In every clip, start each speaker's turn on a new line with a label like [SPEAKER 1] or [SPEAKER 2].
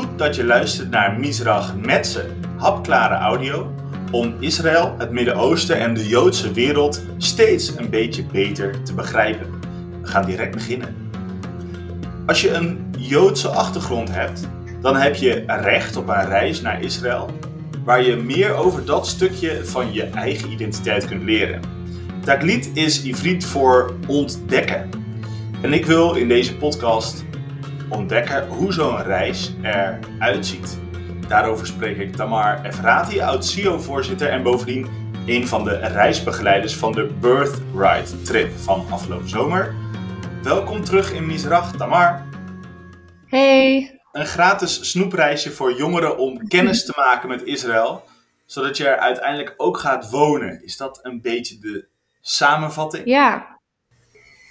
[SPEAKER 1] Goed dat je luistert naar Misrach Metze, hapklare audio om Israël, het Midden-Oosten en de Joodse wereld steeds een beetje beter te begrijpen. We gaan direct beginnen. Als je een Joodse achtergrond hebt, dan heb je recht op een reis naar Israël, waar je meer over dat stukje van je eigen identiteit kunt leren. Taglit is Ivriet voor ontdekken. En ik wil in deze podcast ontdekken hoe zo'n reis eruit ziet. Daarover spreek ik Tamar Efrati, oud-CEO-voorzitter en bovendien een van de reisbegeleiders van de Birthright Trip van afgelopen zomer. Welkom terug in Misrach, Tamar.
[SPEAKER 2] Hey.
[SPEAKER 1] Een gratis snoepreisje voor jongeren om kennis te maken met Israël, zodat je er uiteindelijk ook gaat wonen. Is dat een beetje de samenvatting?
[SPEAKER 2] Ja,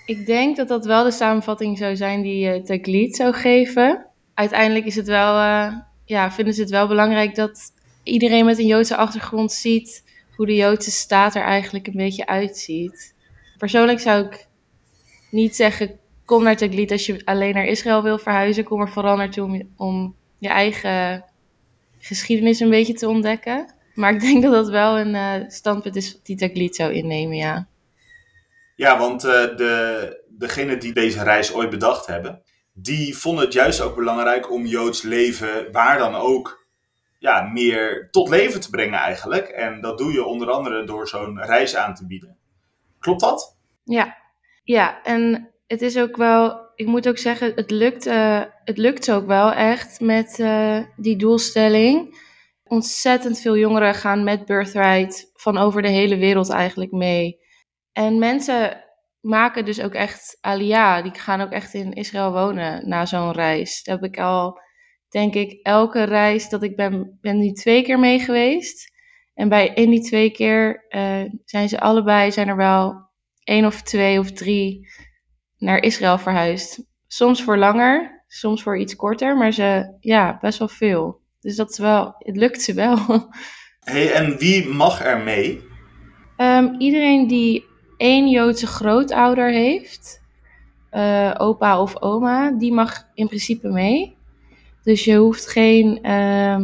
[SPEAKER 2] ik denk dat dat wel de samenvatting zou zijn die uh, zou geven. Uiteindelijk is het wel, uh, ja, vinden ze het wel belangrijk dat iedereen met een Joodse achtergrond ziet hoe de Joodse staat er eigenlijk een beetje uitziet. Persoonlijk zou ik niet zeggen, kom naar Taglit als je alleen naar Israël wil verhuizen. Kom er vooral naartoe om, om je eigen geschiedenis een beetje te ontdekken. Maar ik denk dat dat wel een uh, standpunt is die Taglit zou innemen, ja.
[SPEAKER 1] Ja, want uh, de, degene die deze reis ooit bedacht hebben, die vonden het juist ook belangrijk om Joods leven, waar dan ook, ja, meer tot leven te brengen eigenlijk. En dat doe je onder andere door zo'n reis aan te bieden. Klopt dat?
[SPEAKER 2] Ja, ja. En het is ook wel, ik moet ook zeggen, het lukt, uh, het lukt ook wel echt met uh, die doelstelling. Ontzettend veel jongeren gaan met Birthright van over de hele wereld eigenlijk mee. En mensen maken dus ook echt alia. Die gaan ook echt in Israël wonen na zo'n reis. Daar heb ik al, denk ik, elke reis dat ik ben, ben nu twee keer mee geweest. En bij in die twee keer uh, zijn ze allebei, zijn er wel één of twee of drie naar Israël verhuisd. Soms voor langer, soms voor iets korter, maar ze, ja, best wel veel. Dus dat is wel, het lukt ze wel.
[SPEAKER 1] Hey, en wie mag er mee?
[SPEAKER 2] Um, iedereen die één Joodse grootouder heeft, uh, opa of oma, die mag in principe mee. Dus je hoeft geen, uh,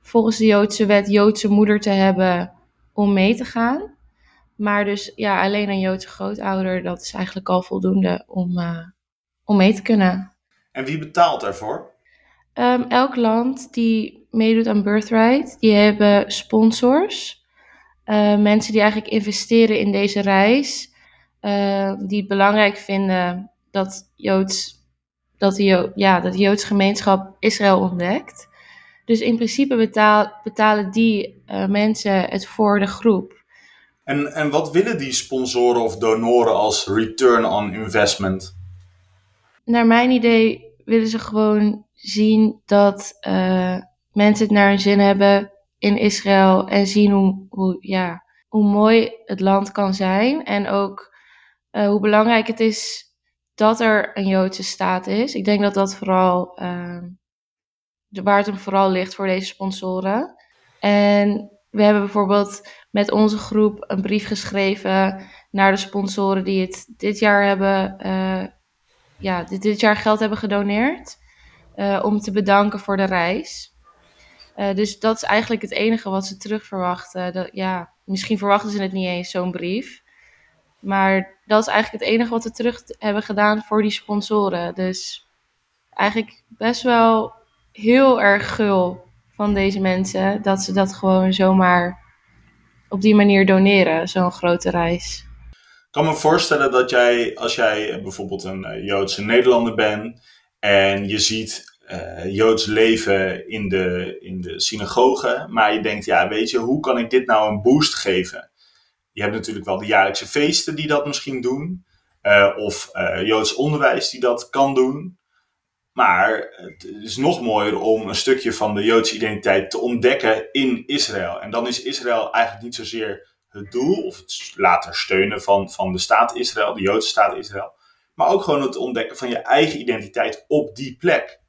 [SPEAKER 2] volgens de Joodse wet, Joodse moeder te hebben om mee te gaan. Maar dus ja, alleen een Joodse grootouder, dat is eigenlijk al voldoende om, uh, om mee te kunnen.
[SPEAKER 1] En wie betaalt daarvoor?
[SPEAKER 2] Um, elk land die meedoet aan Birthright, die hebben sponsors. Uh, mensen die eigenlijk investeren in deze reis, uh, die het belangrijk vinden dat, Joods, dat, de jo ja, dat de Joodse gemeenschap Israël ontdekt. Dus in principe betaal, betalen die uh, mensen het voor de groep.
[SPEAKER 1] En, en wat willen die sponsoren of donoren als return on investment?
[SPEAKER 2] Naar mijn idee willen ze gewoon zien dat mensen het naar hun zin hebben in Israël en zien hoe, hoe, ja, hoe mooi het land kan zijn. En ook uh, hoe belangrijk het is dat er een Joodse staat is. Ik denk dat dat vooral uh, waar vooral ligt voor deze sponsoren. En we hebben bijvoorbeeld met onze groep een brief geschreven naar de sponsoren die het dit jaar hebben, uh, ja, dit, dit jaar geld hebben gedoneerd. om te bedanken voor de reis. Uh, dus dat is eigenlijk het enige wat ze terug verwachten. Dat, ja, misschien verwachten ze het niet eens, zo'n brief. Maar dat is eigenlijk het enige wat we terug hebben gedaan voor die sponsoren. Dus eigenlijk best wel heel erg gul van deze mensen dat ze dat gewoon zomaar op die manier doneren, zo'n grote reis.
[SPEAKER 1] Ik kan me voorstellen dat jij, als jij bijvoorbeeld een Joodse Nederlander bent en je ziet uh, Joods leven in de, in de synagoge. Maar je denkt, ja, weet je, hoe kan ik dit nou een boost geven? Je hebt natuurlijk wel de jaarlijkse feesten die dat misschien doen. Uh, of uh, Joods onderwijs die dat kan doen. Maar het is nog mooier om een stukje van de Joodse identiteit te ontdekken in Israël. En dan is Israël eigenlijk niet zozeer het doel, of het later steunen van, van de staat Israël, de Joodse staat Israël. Maar ook gewoon het ontdekken van je eigen identiteit op die plek.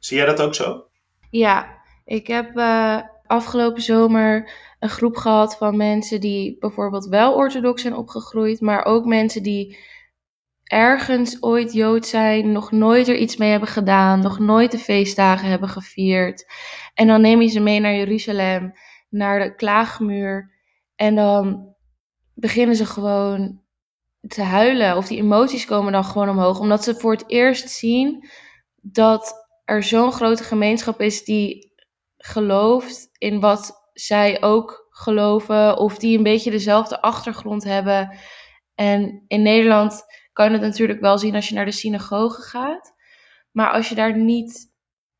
[SPEAKER 1] Zie jij dat ook zo?
[SPEAKER 2] Ja, ik heb uh, afgelopen zomer een groep gehad van mensen die bijvoorbeeld wel orthodox zijn opgegroeid, maar ook mensen die ergens ooit Jood zijn, nog nooit er iets mee hebben gedaan, nog nooit de feestdagen hebben gevierd. En dan neem je ze mee naar Jeruzalem, naar de klaagmuur. En dan beginnen ze gewoon te huilen. Of die emoties komen dan gewoon omhoog. Omdat ze voor het eerst zien dat er zo'n grote gemeenschap is die gelooft in wat zij ook geloven. Of die een beetje dezelfde achtergrond hebben. En in Nederland kan je het natuurlijk wel zien als je naar de synagoge gaat. Maar als je daar niet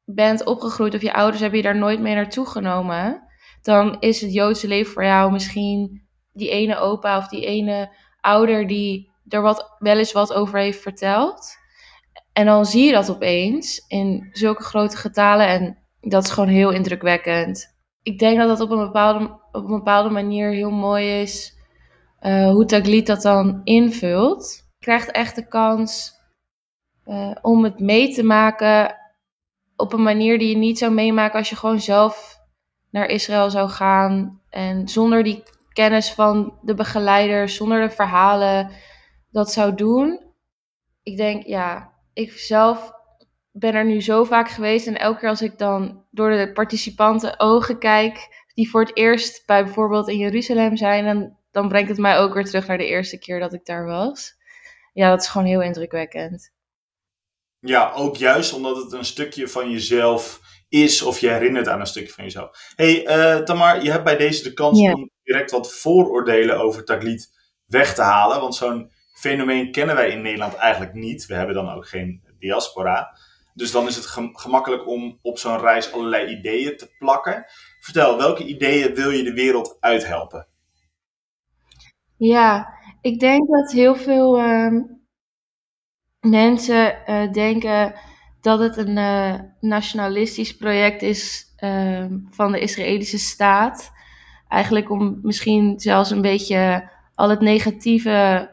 [SPEAKER 2] bent opgegroeid of je ouders hebben je daar nooit mee naartoe genomen, dan is het Joodse leven voor jou misschien die ene opa of die ene ouder die er wat, wel eens wat over heeft verteld. En dan zie je dat opeens in zulke grote getalen en dat is gewoon heel indrukwekkend. Ik denk dat dat op een bepaalde, op een bepaalde manier heel mooi is uh, hoe Taglit dat dan invult. Je krijgt echt de kans uh, om het mee te maken op een manier die je niet zou meemaken als je gewoon zelf naar Israël zou gaan. En zonder die kennis van de begeleiders, zonder de verhalen, dat zou doen. Ik denk, ja, ik zelf ben er nu zo vaak geweest. En elke keer als ik dan door de participanten ogen kijk, die voor het eerst bij bijvoorbeeld in Jeruzalem zijn, dan, dan brengt het mij ook weer terug naar de eerste keer dat ik daar was. Ja, dat is gewoon heel indrukwekkend.
[SPEAKER 1] Ja, ook juist omdat het een stukje van jezelf is of je herinnert aan een stukje van jezelf. hey, uh, Tamar, je hebt bij deze de kans om direct wat vooroordelen over Taglit weg te halen. Want zo'n fenomeen kennen wij in Nederland eigenlijk niet. We hebben dan ook geen diaspora. Dus dan is het gemakkelijk om op zo'n reis allerlei ideeën te plakken. Vertel, welke ideeën wil je de wereld uithelpen?
[SPEAKER 2] Ja, ik denk dat heel veel uh, mensen uh, denken dat het een uh, nationalistisch project is ehm, van de Israëlische staat. Eigenlijk om misschien zelfs een beetje al het negatieve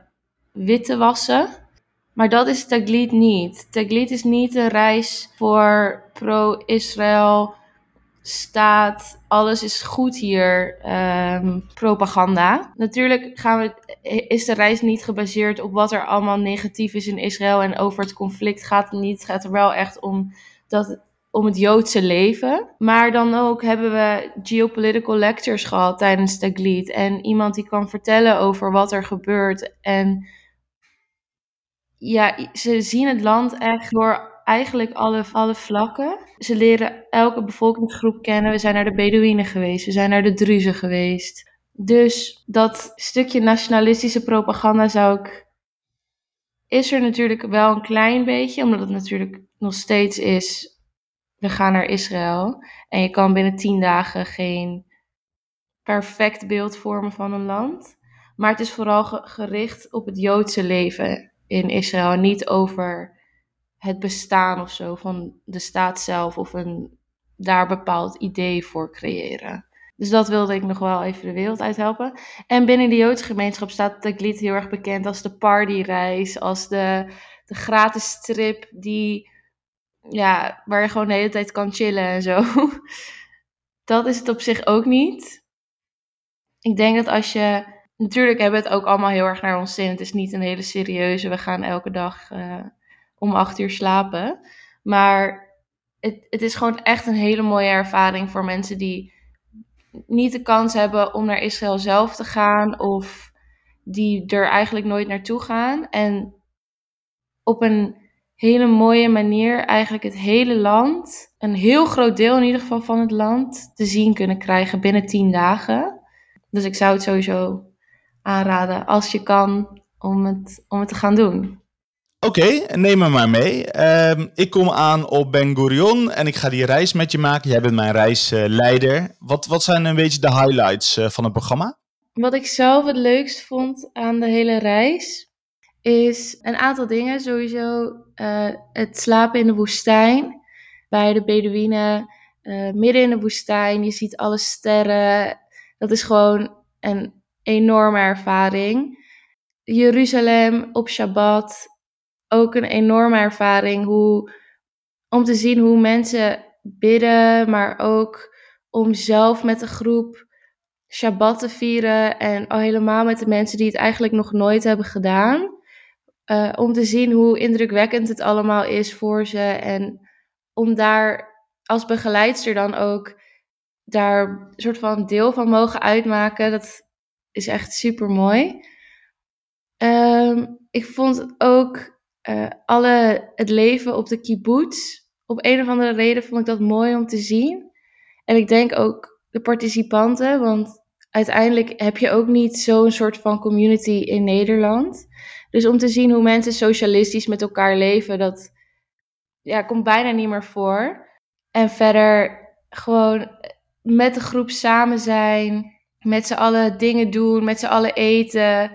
[SPEAKER 2] wit te wassen. Maar dat is Taglit niet. Taglit is niet een reis voor pro-Israël staat, alles is goed hier, um, propaganda. Natuurlijk gaan we, is de reis niet gebaseerd op wat er allemaal negatief is in Israël en over het conflict gaat het niet. Het gaat er wel echt om, dat, om het Joodse leven. Maar dan ook hebben we geopolitical lectures gehad tijdens Taglit en iemand die kan vertellen over wat er gebeurt en ja, ze zien het land echt door eigenlijk alle, alle vlakken. Ze leren elke bevolkingsgroep kennen. We zijn naar de Bedouinen geweest, we zijn naar de Druzen geweest. Dus dat stukje nationalistische propaganda zou ik. Is er natuurlijk wel een klein beetje, omdat het natuurlijk nog steeds is. We gaan naar Israël. En je kan binnen tien dagen geen perfect beeld vormen van een land. Maar het is vooral gericht op het Joodse leven in Israël. En niet over het bestaan of zo van de staat zelf of een daar bepaald idee voor creëren. Dus dat wilde ik nog wel even de wereld uithelpen. En binnen de Joodse gemeenschap staat Taglit heel erg bekend als de partyreis, als de, de gratis strip die, ja, waar je gewoon de hele tijd kan chillen en zo. Dat is het op zich ook niet. Ik denk dat als je. Natuurlijk hebben we het ook allemaal heel erg naar ons zin. Het is niet een hele serieuze. We gaan elke dag uh, om acht uur slapen. Maar het, het is gewoon echt een hele mooie ervaring voor mensen die niet de kans hebben om naar Israël zelf te gaan of die er eigenlijk nooit naartoe gaan. En op een hele mooie manier eigenlijk het hele land, een heel groot deel in ieder geval van het land, te zien kunnen krijgen binnen tien dagen. Dus ik zou het sowieso aanraden als je kan om het, om het te gaan doen.
[SPEAKER 1] Oké, neem me maar mee. Ehm, ik kom aan op Ben Gurion en ik ga die reis met je maken. Jij bent mijn reisleider. wat, wat zijn een beetje de highlights uh, van het programma?
[SPEAKER 2] Wat ik zelf het leukst vond aan de hele reis is een aantal dingen. Sowieso uh, het slapen in de woestijn bij de Bedouinen, uh, midden in de woestijn. Je ziet alle sterren. Dat is gewoon een enorme ervaring. Jeruzalem op Shabbat ook een enorme ervaring hoe, om te zien hoe mensen bidden, maar ook om zelf met de groep Shabbat te vieren en al helemaal met de mensen die het eigenlijk nog nooit hebben gedaan. uh, om te zien hoe indrukwekkend het allemaal is voor ze. En om daar als begeleidster dan ook daar een soort van deel van mogen uitmaken. Dat is echt super mooi. Ehm, ik vond ook uh, alle, het leven op de kibbutz. Op een of andere reden vond ik dat mooi om te zien. En ik denk ook de participanten, want uiteindelijk heb je ook niet zo'n soort van community in Nederland. Dus om te zien hoe mensen socialistisch met elkaar leven, dat ja, komt bijna niet meer voor. En verder gewoon met de groep samen zijn, met z'n allen dingen doen, met z'n allen eten.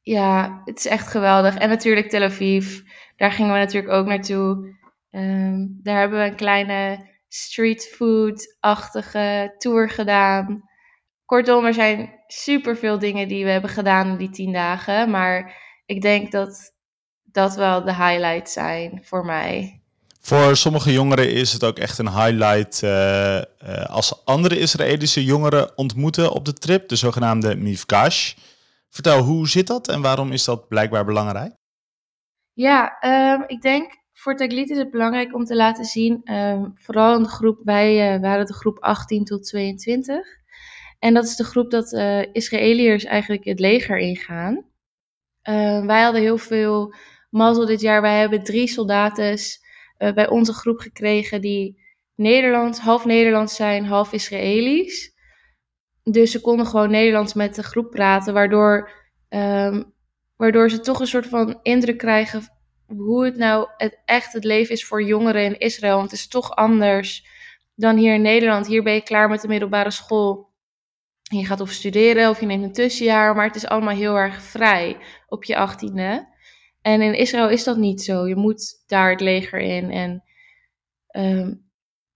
[SPEAKER 2] Ja, het is echt geweldig. En natuurlijk Tel Aviv, daar gingen we natuurlijk ook naartoe. Um, daar hebben we een kleine streetfood-achtige tour gedaan. Kortom, er zijn super veel dingen die we hebben gedaan in die tien dagen. Maar ik denk dat dat wel de highlights zijn voor mij.
[SPEAKER 1] Voor sommige jongeren is het ook echt een highlight uh, uh, als andere Israëlische jongeren ontmoeten op de trip, de zogenaamde Mifkash. Vertel, hoe zit dat en waarom is dat blijkbaar belangrijk?
[SPEAKER 2] Ja, um, ik denk voor Taglit is het belangrijk om te laten zien, um, vooral de groep, wij uh, waren de groep 18 tot 22. En dat is de groep dat Israëliërs eigenlijk het leger ingaan. Ehm, wij hadden heel veel mazzel dit jaar. Wij hebben drie soldaten uh, bij onze groep gekregen die Nederlands, half Nederlands zijn, half Israëlisch. Dus ze konden gewoon Nederlands met de groep praten, waardoor, um, waardoor ze toch een soort van indruk krijgen hoe het nou echt het leven is voor jongeren in Israël. Want het is toch anders dan hier in Nederland. Hier ben je klaar met de middelbare school. Je gaat of studeren of je neemt een tussenjaar, maar het is allemaal heel erg vrij op je achttiende. En in Israël is dat niet zo. Je moet daar het leger in. En um,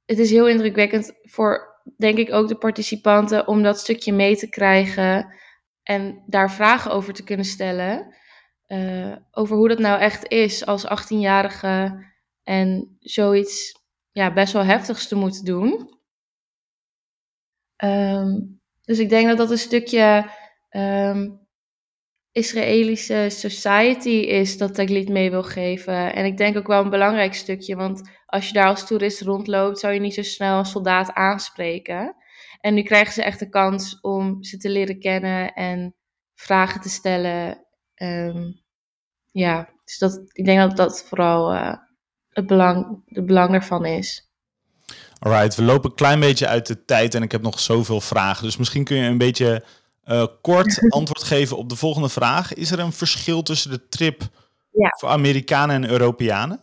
[SPEAKER 2] het is heel indrukwekkend voor, denk ik, ook de participanten om dat stukje mee te krijgen en daar vragen over te kunnen stellen. Uh, over hoe dat nou echt is als 18-jarige en zoiets ja, best wel heftigs te moeten doen. Um, dus ik denk dat dat een stukje um, Israëlische society is dat Taglit mee wil geven. En ik denk ook wel een belangrijk stukje, want als je daar als toerist rondloopt, zou je niet zo snel een soldaat aanspreken. En nu krijgen ze echt de kans om ze te leren kennen en vragen te stellen. Um, ja, dus dat, ik denk dat dat vooral uh, het belang, de belang ervan is.
[SPEAKER 1] Alright, we lopen een klein beetje uit de tijd en ik heb nog zoveel vragen. Dus misschien kun je een beetje uh, kort antwoord geven op de volgende vraag. Is er een verschil tussen de trip ja. voor Amerikanen en Europeanen?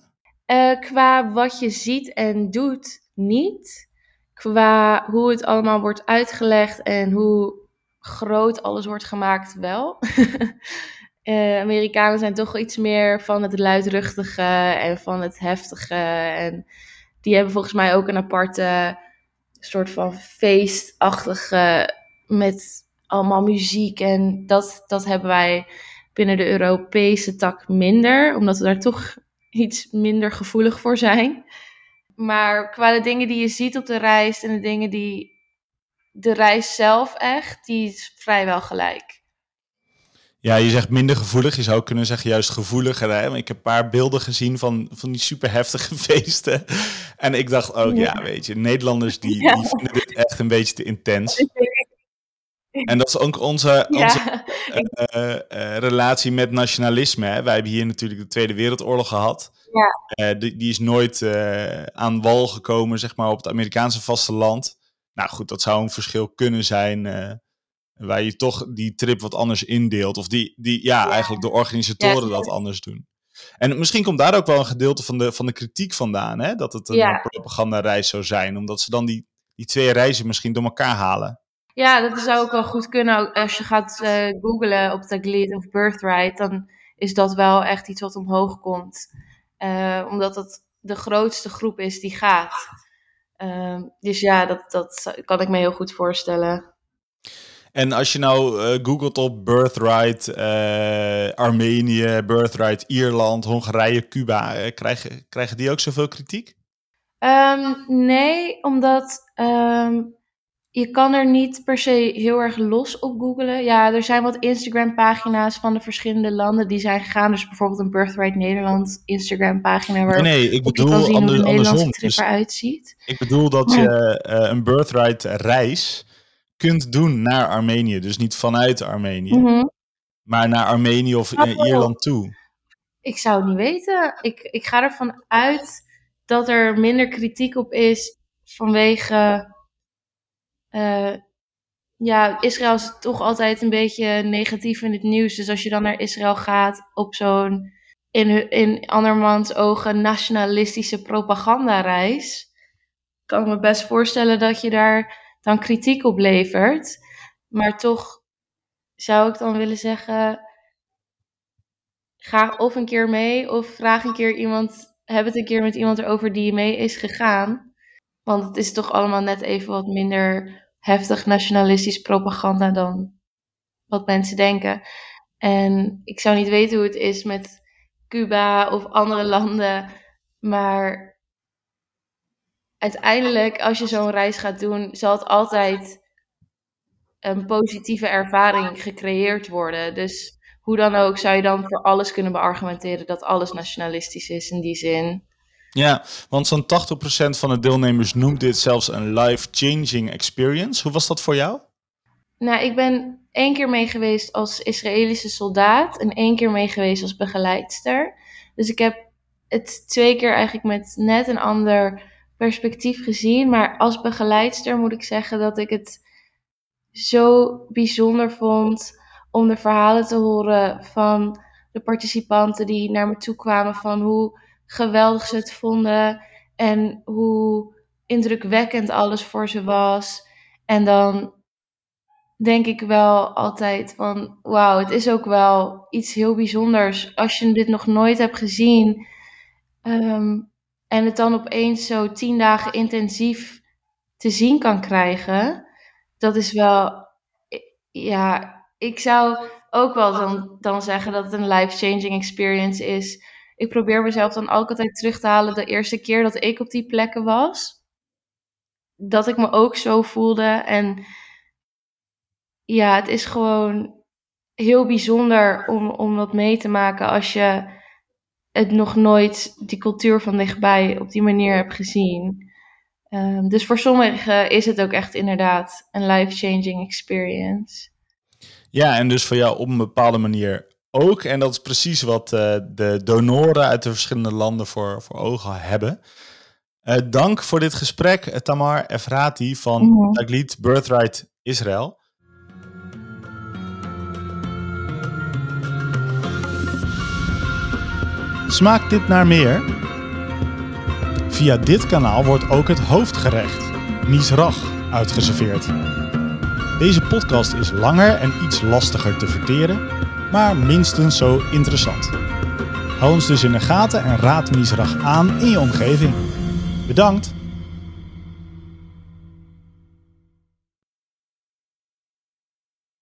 [SPEAKER 2] Uh, qua wat je ziet en doet, niet. Qua hoe het allemaal wordt uitgelegd en hoe groot alles wordt gemaakt, wel. uh, Amerikanen zijn toch iets meer van het luidruchtige en van het heftige. En die hebben volgens mij ook een aparte soort van feestachtige met allemaal muziek. En dat, dat hebben wij binnen de Europese tak minder, omdat we daar toch iets minder gevoelig voor zijn. Maar qua de dingen die je ziet op de reis en de dingen die de reis zelf echt, die is vrijwel gelijk.
[SPEAKER 1] Ja, je zegt minder gevoelig. Je zou kunnen zeggen juist gevoeliger. Hè? Ik heb een paar beelden gezien van, van die super heftige feesten. En ik dacht ook, ja, weet je, Nederlanders die, die vinden dit echt een beetje te intens. En dat is ook onze, onze uh, uh, relatie met nationalisme. Hè? Wij hebben hier natuurlijk de Tweede Wereldoorlog gehad. Ja. Uh, die, die, is nooit aan wal gekomen, zeg maar, op het Amerikaanse vasteland. Nou goed, dat zou een verschil kunnen zijn. waar je toch die trip wat anders indeelt. Of die, die ja, eigenlijk de organisatoren dat anders doen. En misschien komt daar ook wel een gedeelte van de, van de kritiek vandaan. Hè? Dat het een propagandareis zou zijn. Omdat ze dan die, die twee reizen misschien door elkaar halen.
[SPEAKER 2] Ja, dat zou ook wel goed kunnen. Als je gaat uh, googlen op Taglit of Birthright, dan is dat wel echt iets wat omhoog komt. Uh, omdat het de grootste groep is die gaat. Uh, dus ja, dat, dat kan ik me heel goed voorstellen.
[SPEAKER 1] En als je nou uh, googelt op Birthright Armenië, Birthright Ierland, Hongarije, Cuba, krijgen, krijgen die ook zoveel kritiek?
[SPEAKER 2] Um, nee, omdat um, je kan er niet per se heel erg los op googlen. Ja, er zijn wat Instagram-pagina's van de verschillende landen die zijn gegaan. Dus bijvoorbeeld een Birthright Nederland Instagram-pagina waar
[SPEAKER 1] nee, ik bedoel,
[SPEAKER 2] je kan zien hoe de Nederlandse trip
[SPEAKER 1] Dus
[SPEAKER 2] eruit ziet.
[SPEAKER 1] ik bedoel dat je eh, een birthright reis kunt doen naar Armenië. Dus niet vanuit Armenië,
[SPEAKER 2] Mhm.
[SPEAKER 1] maar naar Armenië of. Ierland toe.
[SPEAKER 2] Ik zou het niet weten. Ik, ik ga ervan uit dat er minder kritiek op is vanwege. Eh, ja, Israël is toch altijd een beetje negatief in het nieuws. Dus als je dan naar Israël gaat op zo'n in, in andermans ogen nationalistische propagandareis, kan ik me best voorstellen dat je daar dan kritiek op levert. Maar toch zou ik dan willen zeggen, ga of een keer mee of vraag een keer iemand, heb het een keer met iemand erover die mee is gegaan. Want het is toch allemaal net even wat minder heftig nationalistisch propaganda dan wat mensen denken. En ik zou niet weten hoe het is met Cuba of andere landen, maar uiteindelijk, als je zo'n reis gaat doen, zal het altijd een positieve ervaring gecreëerd worden. Dus hoe dan ook zou je dan voor alles kunnen beargumenteren dat alles nationalistisch is in die zin.
[SPEAKER 1] Ja, want zo'n 80% van de deelnemers noemt dit zelfs een life-changing experience. Hoe was dat voor jou?
[SPEAKER 2] Nou, ik ben één keer mee geweest als Israëlische soldaat en één keer mee geweest als begeleidster. Dus ik heb het twee keer eigenlijk met net een ander perspectief gezien. Maar als begeleidster moet ik zeggen dat ik het zo bijzonder vond om de verhalen te horen van de participanten die naar me toe kwamen van hoe geweldig ze het vonden en hoe indrukwekkend alles voor ze was. En dan denk ik wel altijd van, wauw, het is ook wel iets heel bijzonders als je dit nog nooit hebt gezien. ehm, en het dan opeens zo tien dagen intensief te zien kan krijgen. Dat is wel, ja, ik zou ook wel dan, dan zeggen dat het een life-changing experience is. Ik probeer mezelf dan ook altijd terug te halen de eerste keer dat ik op die plekken was. Dat ik me ook zo voelde. En ja, het is gewoon heel bijzonder om, om dat mee te maken als je het nog nooit, die cultuur van dichtbij, op die manier hebt gezien. Ehm, dus voor sommigen is het ook echt inderdaad een life-changing experience.
[SPEAKER 1] Ja, en dus voor jou op een bepaalde manier ook. En dat is precies wat eh, de donoren uit de verschillende landen voor, voor ogen hebben. Eh, dank voor dit gesprek, eh, Tamar Efrati van
[SPEAKER 2] Mhm.
[SPEAKER 1] Taglit Birthright Israël. Smaakt dit naar meer? Via dit kanaal wordt ook het hoofdgerecht, Misrach, uitgeserveerd. Deze podcast is langer en iets lastiger te verteren, maar minstens zo interessant. Hou ons dus in de gaten en raad Misrach aan in je omgeving. Bedankt!